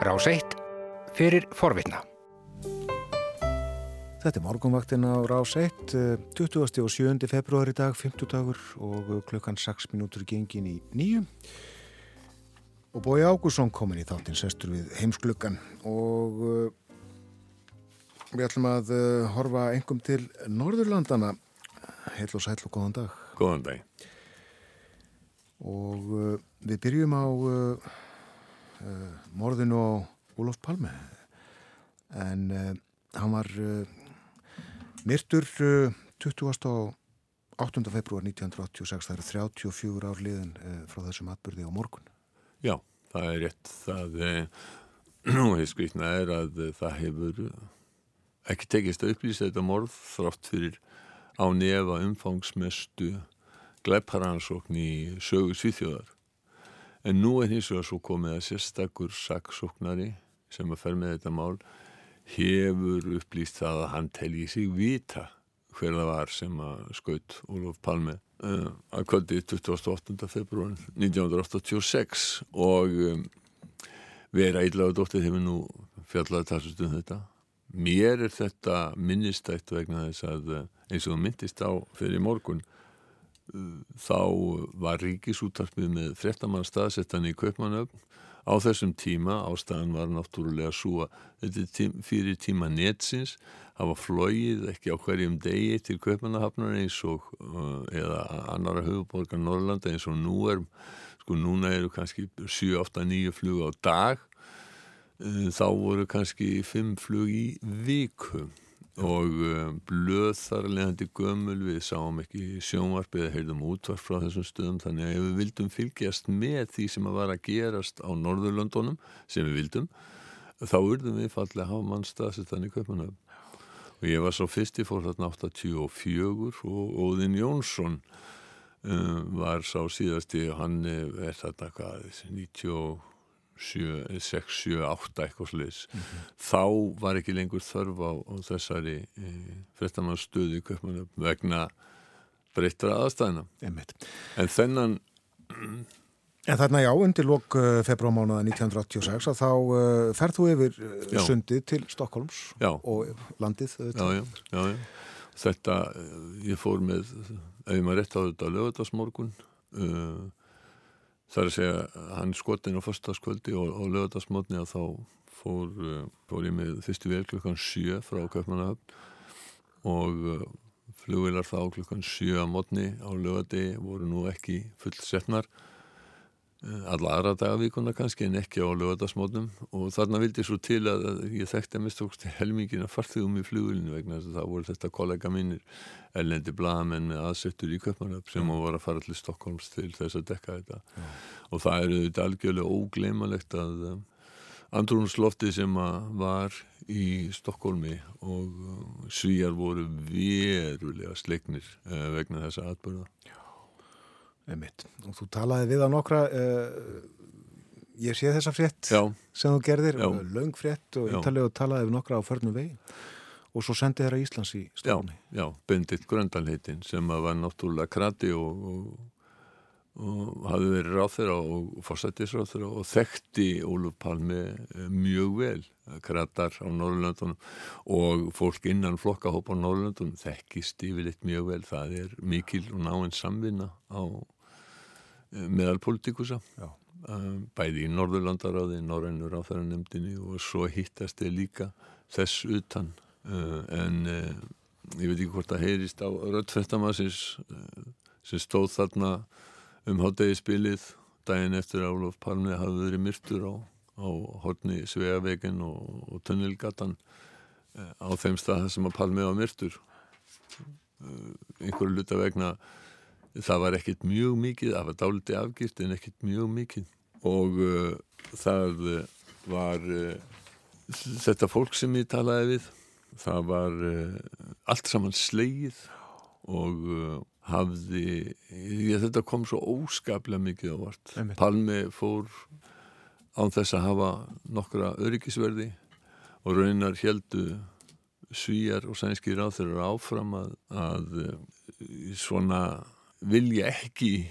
Rás 1 fyrir forvitna. Þetta er morgunvaktin á Rás 1, 20. og 7. februari dag, 50 dagur og klukkan 6 minútur gengin í nýju. Og Bói Ágússon komin í þáttinn sestur við heimsklukkan og uh, við ætlum að uh, horfa engum til Norðurlandana. Heil og sæl og góðan dag. Góðan dag. Og við byrjum á morðinu á Úlof Palme en hann var Myrtur 20. og 8. februar 1986, það eru 34 ár liðin eh, frá þessum atbyrði á morgun. Já, það er rétt. Það er, skritna er að það hefur ekki tekist að upplýsa þetta morð þrátt fyrir á nefa umfangsmestu gleiparansókn í sögu svíþjóðar. En nú er hins vegar svo komið að sérstakur saksóknari sem að fer með þetta mál hefur upplýst það að hann telji sig vita hver það var sem að skaut Ólf Palme uh, að kvöldi 28. februar 1986 og um, vera ídlaðu dóttið hefur nú fjallaði talsust um þetta mér er þetta minnistætt vegna þess að uh, eins og myndist á fyrir morgun þá var ríkisútarpið með frettamann staðsettan í Kaupmannöfn á þessum tíma ástæðan var náttúrulega svo að þetta tím, fyrir tíma netsins hafa flóið ekki á hverjum degi til Kaupmannahafnar eins og uh, eða annara höfuborgar Norrlanda eins og nú er. Sko núna eru kannski 7, 8, 9 flug á dag. Uh, þá voru kannski 5 flug í viku og um, blöð þar leðandi gömul við sáum ekki sjónvarp eða heyrðum útvarp frá þessum stöðum þannig að ef við vildum fylgjast með því sem að var að gerast á Norðurlöndunum sem við vildum þá urðum við fallið að hafa mannstafsist þannig köpmanöfn og ég var svo fyrst í fór þarna 84 og Óðinn Jónsson um, var sá síðasti og hann er þarna hvað 90 6, 7, 8 eitthvað sluðis mm -hmm. þá var ekki lengur þörf á, á þessari e, frettamannstöðu vegna breyttra aðstæðina Einmitt. en þennan En þarna já, undir lók uh, februarmánaða 1986 að þá uh, ferð þú yfir uh, Já. sundið til Stokkólms og landið já, já, já, já. þetta, ég fór með ef ég maður rétt á þetta lögadagsmorgun uh, það er að segja hann skotin á förstaskvöldi og, og lögadagsmorgni að þá fór, uh, fór ég með fyrstu vel klukkan 7 frá Kaupmannahöfn og uh, flugvilar þá klukkan 7 að morgni á lögadi voru nú ekki fullsetnar alla aðra dagavíkuna kannski en ekki á lögadagsmótnum og þarna vildi svo til að, að ég þekkti að mistókst helmingina farþugum í flugulinu vegna þess að það voru þetta kollega mínir ellendi blaðamenn með aðsettur í Köpmanöf sem mm. voru að fara til Stokkólms til þess að dekka þetta mm. og það eru þetta algjörlega ógleimalegt að um, andrúnsloftið sem var í Stokkólmi og um, svíjar voru verulega sleiknir uh, vegna þessa atbyrða Einmitt. Og þú talaði við á nokkra, uh, ég sé þessa frétt Já, sem þú gerðir, Já. löng frétt og Já. ítalegu talaði við nokkra á förnum vegi og svo sendið þeirra Íslands í já, stofni. já, Bendit Gröndalheitin sem að var náttúrulega krati og, og, og hafði verið ráþeira og fórsættisráþeira og þekkti Óluf Palmi eh, mjög vel kratar á Norrlöndunum og fólk innan flokkahóp á Norrlöndunum þekkist yfirleitt mjög vel það er mikil og náinn samvinna á eh, meðal politikusa Já. um, bæði í Norðurlandaráði, Norrænur áþæranemdini og svo hittast þeir líka þess utan en ég veit ekki hvort það heyrist á röddfettamassins uh, sem stóð þarna um hátdegispilið daginn eftir að Ólaf Palmi hafði verið myrtur á, á horni Sveavegin og, og Tunnelgatan uh, á þeim stað sem að Palmi var myrtur. Uh, einhverju luta vegna það var ekkert mjög mikið, það var dáliti afgift en ekkert mjög mikið. Og uh, það var uh, þetta fólk sem ég talaði við það var uh, allt saman slegið og hafði ég, þetta kom svo óskaplega mikið á vart. Palmi fór án þess að hafa nokkra öryggisverði og raunar heldu svíjar og sænskir þeirra áfram að, að uh, svona vilja ekki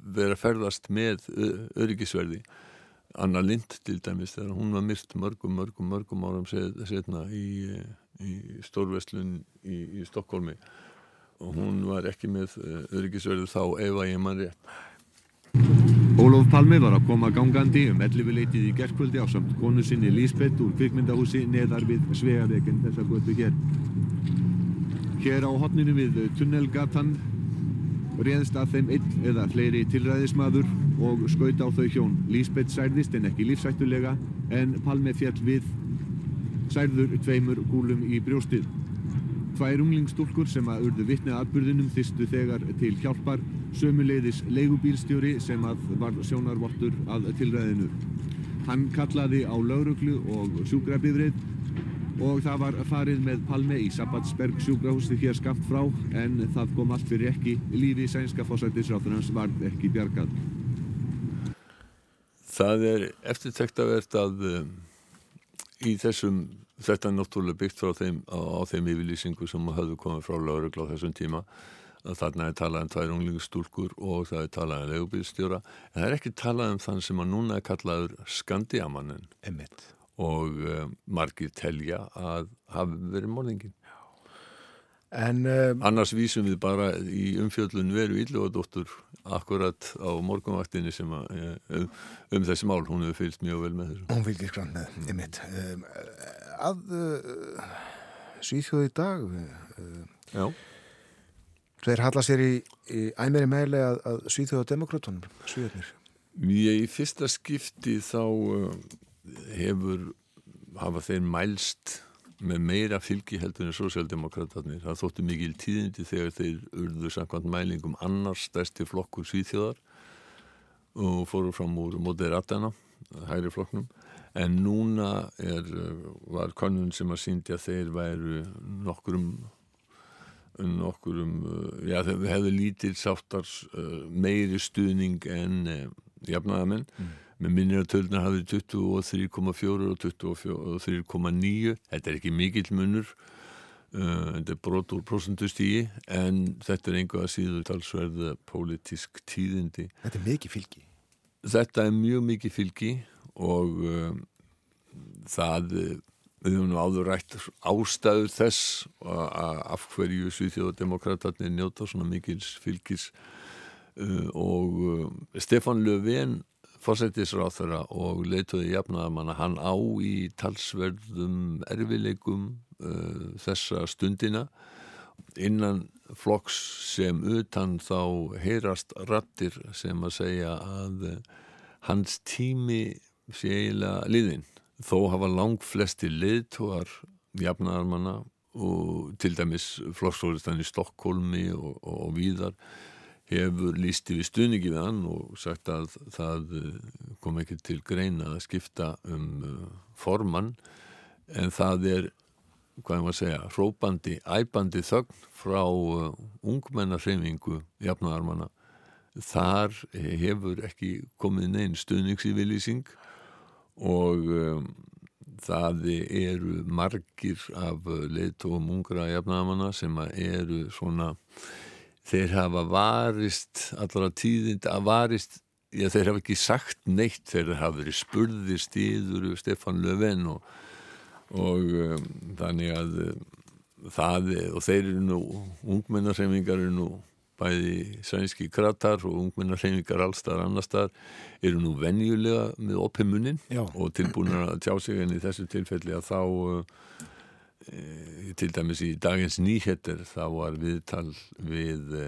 vera ferðast með öryggisverði. Anna Lind til dæmis þegar hún var myrt mörgum, mörgum, mörgum áram setna í, í Stórveslun í, í Stokkólmi hún var ekki með eh, öryggisverðu þá ef að ég mann rétt. Ólóf Palmi var að koma gangandi um 11 leitið í gerðkvöldi á samt konu sinni Lísbeth úr kvikmyndahúsi neðar við Sveavegin þessa götu hér. Hér á hotninu við Tunnelgatan réðst að þeim einn eða fleiri tilræðismadur og skaut á þau hjón. Lísbeth særðist en ekki lífsættulega en Palmi fjall við særður tveimur gúlum í brjóstið. Tvær unglingstúlkur sem að urðu vittnið atbyrðinum þýstu þegar til hjálpar sömuleiðis leigubílstjóri sem að var sjónarvortur að tilræðinu. Hann kallaði á lauruglu og sjúkrabifrið og það var farið með Palme í Sabbatsberg sjúkrahúsi hér skapt frá en það kom allt fyrir ekki. Lífi sænska fósættisráþurans varð ekki bjargað. Það er eftirtektavert að um, í þessum, þetta er náttúrulega byggt frá þeim, á, á þeim yfirlýsingu sem hafðu komið frá lauruglu á þessum tíma að þarna er talað um tvær unglingstúlkur og það er talað um legubilstjóra en það er ekki talað um þann sem að núna er kallaður skandiamannin og um, margir telja að hafi verið morðingin en, um, annars vísum við bara í umfjöldun veru Ílluadóttur akkurat á morgunvaktinni sem að, um, um þessi mál, hún hefur fylgt mjög vel með þessu. Hún fylgir grann með, einmitt. Um, að uh, Svíþjóði í dag uh, Þeir halla sér í, í æmeri meðli að, að Svíþjóða demokratunum, Svíðarnir. Ég í fyrsta skipti þá uh, hefur, hafa þeir mælst með meira fylgi heldur en sósjaldemokratarnir. Það þóttu mikil tíðindi þegar þeir urðu samkvæmt mælingum annars stærsti flokkur Svíþjóðar og fóru fram úr moderatana, hægri flokknum. En núna er, var konun sem að síndi að þeir væru nokkurum nokkur um, já þau hefðu lítil sáttars uh, meiri stuðning en uh, jafnaðamenn mm. Með minnir að tölna hafði 23,4 og 23,9 þetta er ekki mikill munur uh, þetta er brot úr prosentustígi en þetta er einhvað síður talsverða pólitísk tíðindi. Þetta er mikið fylgi. Þetta er mjög mikið fylgi og það Við höfum áður rætt ástæður þess af hverju Svíþjóðdemokraterni njóta svona mikils fylgis uh, og uh, Stefan Löfven fórsættisráð þeirra og leituði jafnaðamanna hann á í talsverðum erfileikum uh, þessa stundina. Innan flokks sem utan þá heyrast rattir sem að segja að uh, hans tími sé eiginlega liðinn. Þó hafa lang flesti liðtóar jafnarmanna og til dæmis flokksfóristan í Stokkólmi og, og, og víðar hefur lísti við stuðningi við hann og sagt að það eh, kom ekki til greina að skipta um uh, formann en það er, hvað ég maður að segja, hrópandi, æpandi þögn frá uh, ungmennarreimingu jafnarmanna. Þar hefur ekki komið neinn stuðningsívilísing og um, það eru margir af leiðtóum ungra jafnamanna sem eru svona þeir hafa varist allra tíðind að varist já, þeir hafa ekki sagt neitt þeir hafa verið spurðir stíður Stefan Löfven og, og um, þannig að um, það, og þeir eru nú ungmennarseimingar eru nú bæði sænski kratar og ungminnarreiningar allstar annarstar eru nú venjulega með oppimunnin og tilbúin að tjá sig en í þessu tilfelli að þá e, til dæmis í dagens nýhettir þá var viðtal við e,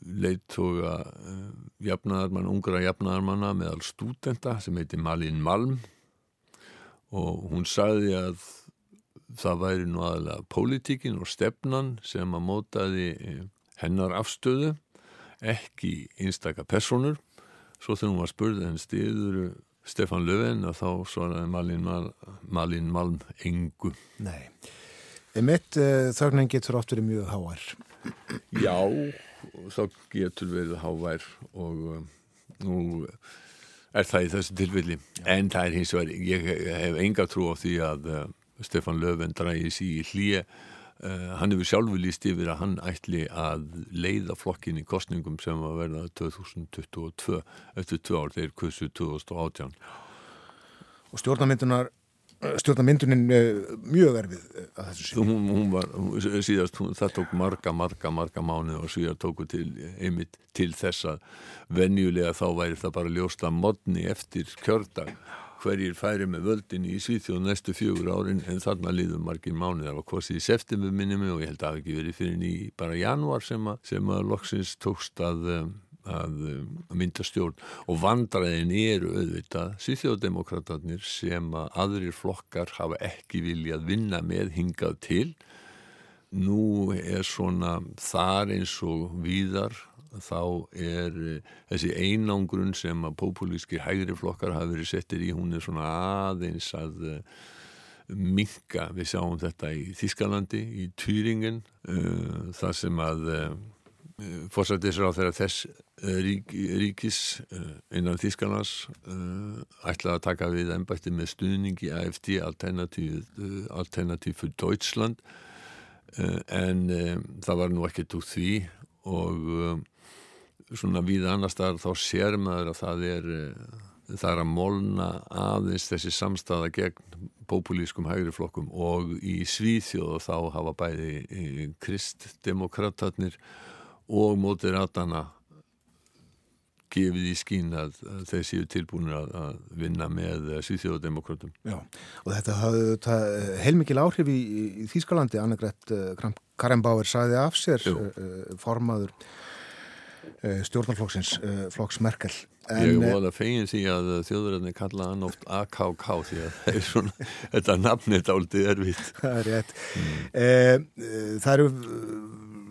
leittoga e, jafnaðarmann, ungra jafnaðarmanna meðal stúdenta sem heiti Malin Malm og hún sagði að það væri nú aðalega pólitíkin og stefnan sem að mótaði hennar afstöðu, ekki einstakar personur. Svo þegar hún var spurð en stiður Stefan Löfven að þá svaraði Malin, Mal, Malin Malm engu. Nei. Emitt uh, þögnin getur oft verið mjög hávær. Já, þá getur verið hávær og uh, nú er það í þessu tilfelli. Já. En það er hins vegar, ég hef enga trú á því að uh, Stefan Löfven drægis í hlýja Uh, hann hefur sjálfur líst yfir að hann ætli að leiða flokkin í kostningum sem að verða 2022 eftir tvö ár, þeir kussu 2018 og stjórnamyndunar stjórnamyndunin mjög erfið að þessu síðan hún, hún var, hún, síðast hún, það tók marga, marga, marga mánu og svíjar tóku til, einmitt til þess að venjulega þá væri það bara ljósta modni eftir kjördag hverjir færi með völdin í Svíþjóð næstu fjögur árin en þarna liður margir mánuðar og hvort í september minnum og ég held að það ekki verið fyrir ný bara januar sem að, sem að loksins tókst að, að, að mynda stjórn. Og vandraðin eru auðvitað Svíþjóðdemokraterni sem að aðrir flokkar hafa ekki viljað vinna með hingað til. Nú er svona þar eins og víðar þá er uh, þessi einangrun sem að populíski hægri flokkar hafi verið settir í, hún er svona aðeins að uh, minka, við sjáum þetta í Þískalandi, í Týringen uh, það sem að fórsættisra á þeirra þess rík, ríkis innan Þískalans ætlaði að taka við ennbætti með stuðning í AFD Alternativ, für Deutschland. En það var nú ekkert úr því og svona við annar staðar þá sér maður að það er það er að molna aðeins þessi samstaða gegn populískum hægri flokkum og í Svíþjóð þá hafa bæði kristdemokratatnir og mótir aðdana gefið í skín að þeir séu tilbúinir að, að vinna með Svíþjóðdemokratum. Já, og þetta hafði heilmikil áhrif í, í Þýskalandi, Annegret Karembauer saði af sér Jú. formaður stjórnarflokksins, flokks Merkel. En, ég voru að fegin því að þjóðurinn kalla hann oft AKK því að er svona, þetta nafnit áldið er vitt. Það er rétt. Mm. E, það eru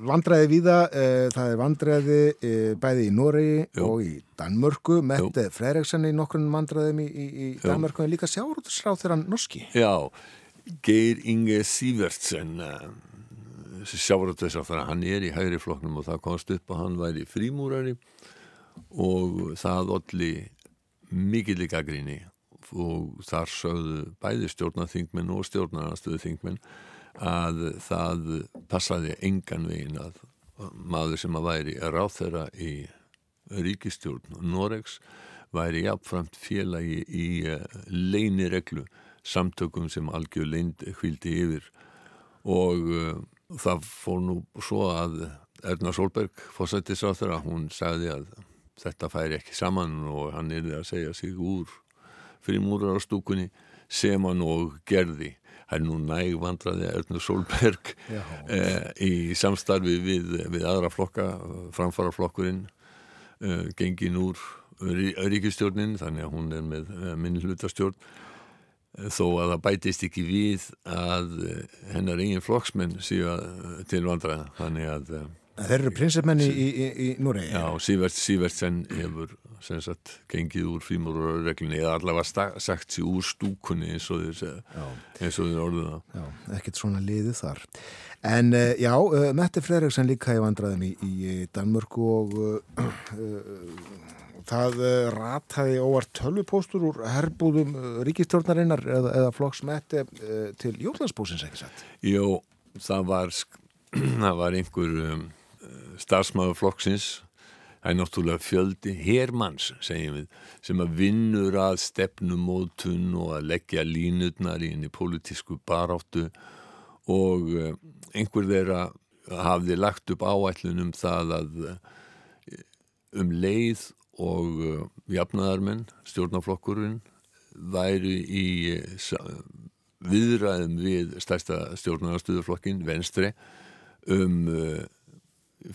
vandræði viða, e, það er vandræði e, bæði í Nóri og í Danmörku, Mette Freireksen í nokkrunum vandræðum í, í, í Danmörku en líka sjáurútisráð þeirra norski. Já, Geir Inge Sivertsen sjáurútisráð hann er í hægri flokknum og það komst upp að hann væri frímúrari og það allir mikið líka gríni og þar sögðu bæði stjórnarþingmenn og stjórnarnarstöðu þingmenn að það passaði engan vegin að maður sem að væri ráð þeirra í ríkistjórn Noregs væri jafnframt félagi í leinireglu samtökum sem algjör hvildi yfir og uh, það fór nú svo að Erna Solberg fórsættis á þeirra, hún sagði að þetta færi ekki saman og hann er að segja sig úr frímúrar á stúkunni sem hann og gerði. Það er nú næg vandraði Erna Solberg eh, í samstarfi við, við aðra flokka framfara flokkurinn eh, gengin úr ríkistjórnin þannig að hún er með eh, minni hlutastjórn þó að það bætist ekki við að hennar eigin flokksmenn séu til vandraða þannig að Þeir eru prinsipmenni í, í, í Núrei Já, Sívert Sívertsen hefur sem sagt gengið úr frímúrarreglunni eða allavega sagt sér úr stúkunni eins og þeir orðuna Já, ekkert svona liðu þar. En uh, já, uh, Mette Fredriksson líka í vandraðum í, í Danmörku og uh, það rataði óvart tölvupóstur úr herbúðum ríkistjórnarinnar eða, eða flokks Mette til Jóllandsbúsins, ekki satt? Jó, það var það var einhver um, starfsmaður flokksins það er náttúrulega fjöldi hermanns segjum við, sem að vinnur að stefnumótun og að leggja línutnar í henni pólitísku baráttu og einhver þeirra hafði lagt upp áætlunum það að um leið og jafnaðarmenn, stjórnaflokkurinn væri í viðræðum við stærsta stjórnarstuðuflokkin, venstri um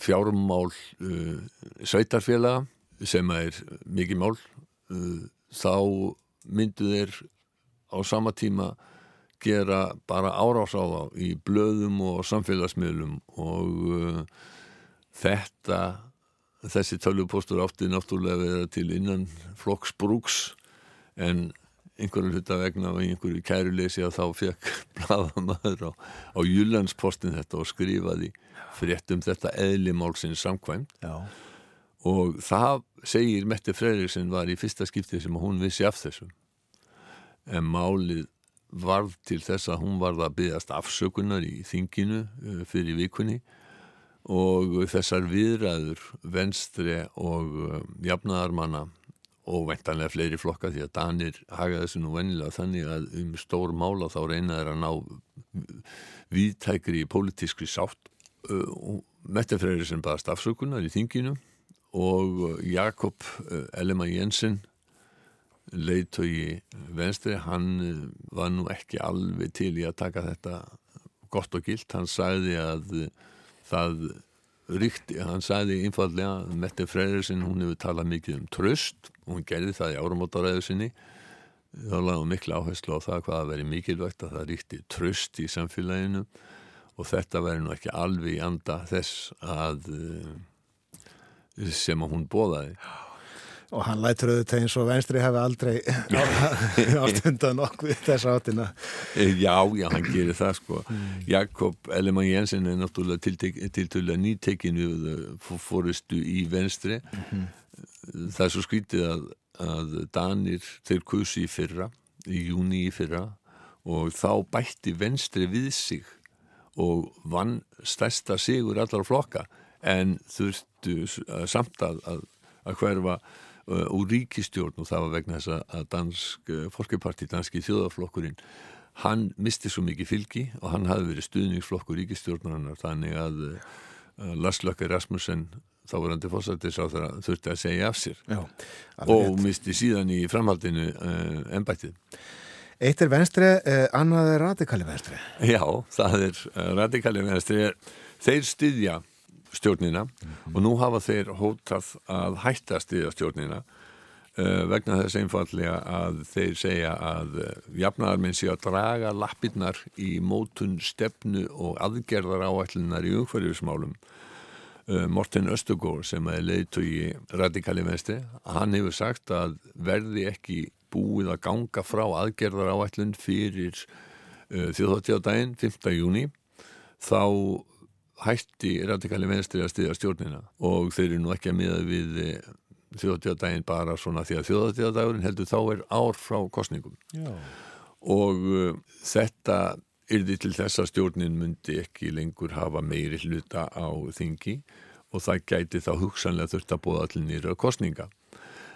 fjármál uh, sveitarfélaga sem er mikið mál uh, þá myndu þeir á sama tíma gera bara árás á þá í blöðum og samfélagsmiðlum og uh, þetta þessi tölvupóstur átti náttúrulega verið til innan flokksbrúks en einhverju hluta vegna og einhverju kæruleysi að þá fekk bladamæður á, á Júlandspostin þetta og skrifaði frétt um þetta eðlimálsins samkvæmt. Já. og það segir Mette Freyriksson var í fyrsta skiptið sem hún vissi af þessum en málið varð til þess að hún varð að byggast afsökunar í þinginu uh, fyrir vikunni. Og þessar viðræður venstri og uh, jafnaðarmanna og ventanlega fleiri flokka því að Danir haga þessu nú vennilega þannig að um stór mála þá reynaður að ná viðtækri í pólitískri sátt uh, og Mette Freyrisson baðast afsökunar í þinginu. Og Jakob Elema Jensen leiðtögi venstri, hann var nú ekki alveg til í að taka þetta gott og gilt, hann sagði að það ríkti, hann sagði einfallega Mette Freyriðsson, hún hefur talað mikið um tröst og hún gerði það í áramótaræðu sinni. Þá lagði miklu áherslu á það hvað að veri mikilvægt að það ríkti tröst í samfélaginu. Og þetta veri nú ekki alveg í anda þess að eh, sem að hún bóðaði og hann lætur auðvitað eins og venstri hefði aldrei ástundan okkur þess áttina. Eh, Já, já, hann gerir það sko. Jakob Ellemann Jensen er náttúrulega tiltölulega nýtekinu eh, fórustu í venstri mm -hmm. það er svo skvítið að, að Danir þeir kursi í fyrra í júni í fyrra og þá bætti venstri við sig og vann stærsta sigur allar flokka en þurftu samt að, að, að hverfa úr ríkistjórn og það var vegna þess að dansk uh, fólkeparti, danski þjóðaflokkurinn hann misti svo mikið fylgi og hann hafði verið stuðningsflokkur ríkistjórnarinnar þannig að uh, Lars Lökke Rasmussen þá til fórsættis á það þurfti að segja af sér Já, og veit. misti síðan í framhaldinu uh, ennbættið Eitt er venstri, uh, annað er radikali venstri Já, það er radikali venstri þeir styðja stjórnina mm -hmm. og nú hafa þeir hótað að hætta stiðja stjórnina uh, vegna þess einfallega að þeir segja að uh, jafnaðarminn sé að draga lappirnar í mótun stefnu og aðgerðar áætlunar í umhverjusmálum uh, Morten Östugór sem er leiðt í radikali venstri, hann hefur sagt að verði ekki búið að ganga frá aðgerðar áætlun fyrir þjóðhóttíðadaginn 5. júni þá hætti radikali venstri að stiðja stjórnina og þeir eru nú ekki að miða við eh, þjóðtíðadaginn bara svona því að þjóðtíðadagurinn heldur þá er ár frá kostningum Já. og uh, þetta yrði til þess að stjórnin myndi ekki lengur hafa meiri hluta á þingi og það gæti þá hugsanlega þurft að búa allir nýra kostninga.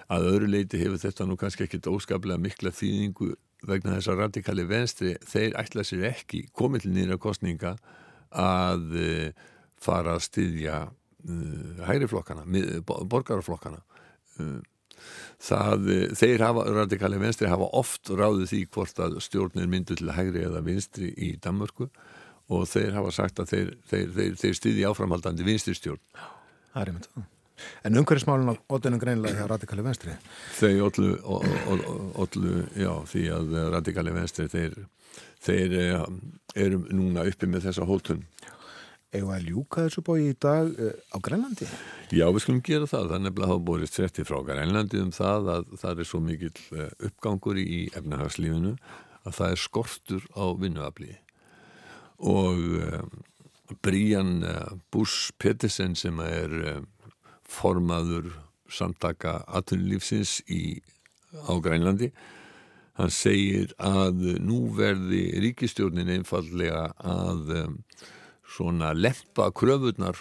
Að öðru leiti hefur þetta nú kannski ekkit óskaplega mikla þýðingu vegna þess að radikali venstri þeir ætla sér ekki komið til nýra kostninga að eh, fara að styðja uh, hægriflokkana, borgarflokkana uh, það, þeir hafa, radikali venstri hafa oft ráðið því hvort að stjórnir myndu til hægri eða vinstri í Danmörku og þeir hafa sagt að þeir, þeir, þeir, þeir styðja áframhaldandi vinstri stjórn Það er einmitt það En umhverfismálun á ótunum greinlega hjá radikali venstri? Þau öllu, öllu, já, því að radikali venstri þeir þeir eh, eru núna uppi með þessa hótun Eða ljúka þessu bói í dag uh, á Grænlandi? Já, við skulum gera það. Það er nefnilega hafa bórið svetti frá Grænlandi um það að það er svo mikill uh, uppgangur í efnahagslífinu að það er skortur á vinnuafli. Og Brian Bush Pettersen sem er formaður samtaka aðtunlífsins á Grænlandi. Hann segir að nú verði ríkistjórnin einfallega að um, svona lempa kröfurnar,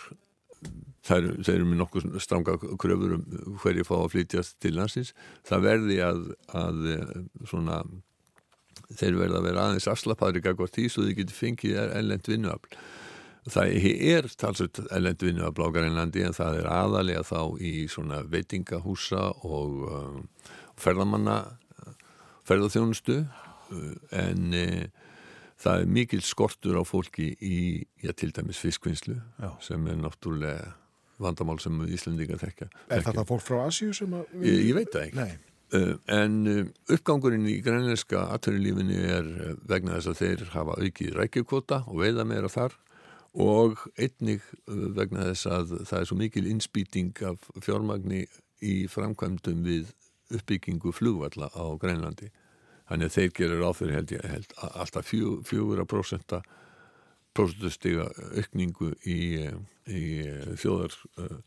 það eru með nokkuð stranga kröfur um hverju fá að flytjast til landsins, það verði að, að svona, þeir verða að vera aðeins afslapaðri gagvar því svo þið getur fengið ellend vinnuafl. Það er talsveit ellend vinnuafl á Grænlandi en það er aðalega þá í svona veitingahúsa og um, ferðamanna ferðarþjónustu uh, en e, það er mikil skortur á fólki í, já, til dæmis fiskvinnslu já. sem er náttúrulega vandamál sem Íslandingar þekka. Er þetta fólk frá Asjú sem að... Ég, ég veit það ekki. Uh, en uh, uppgangurinn í grænleiska aðtörnulífinni er vegna þess að þeir hafa aukið rækjukvota og veiða meira þar og einnig uh, vegna þess að það er svo mikil innspýting af fjármagni í framkvæmdum við uppbyggingu flugvalla á Grænlandi. Þannig að þeir gerur áfyrir held ég held, alltaf fjögur að prosenta prosentustiga aukningu í, í þjóðar uh,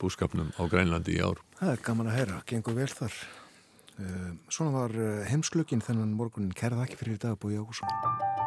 búskapnum á Grænlandi í ár. Það er gaman að heyra, gengur vel þar. Svona var heimsklökin þennan morgunin kærða ekki fyrir dag búið Ágússon.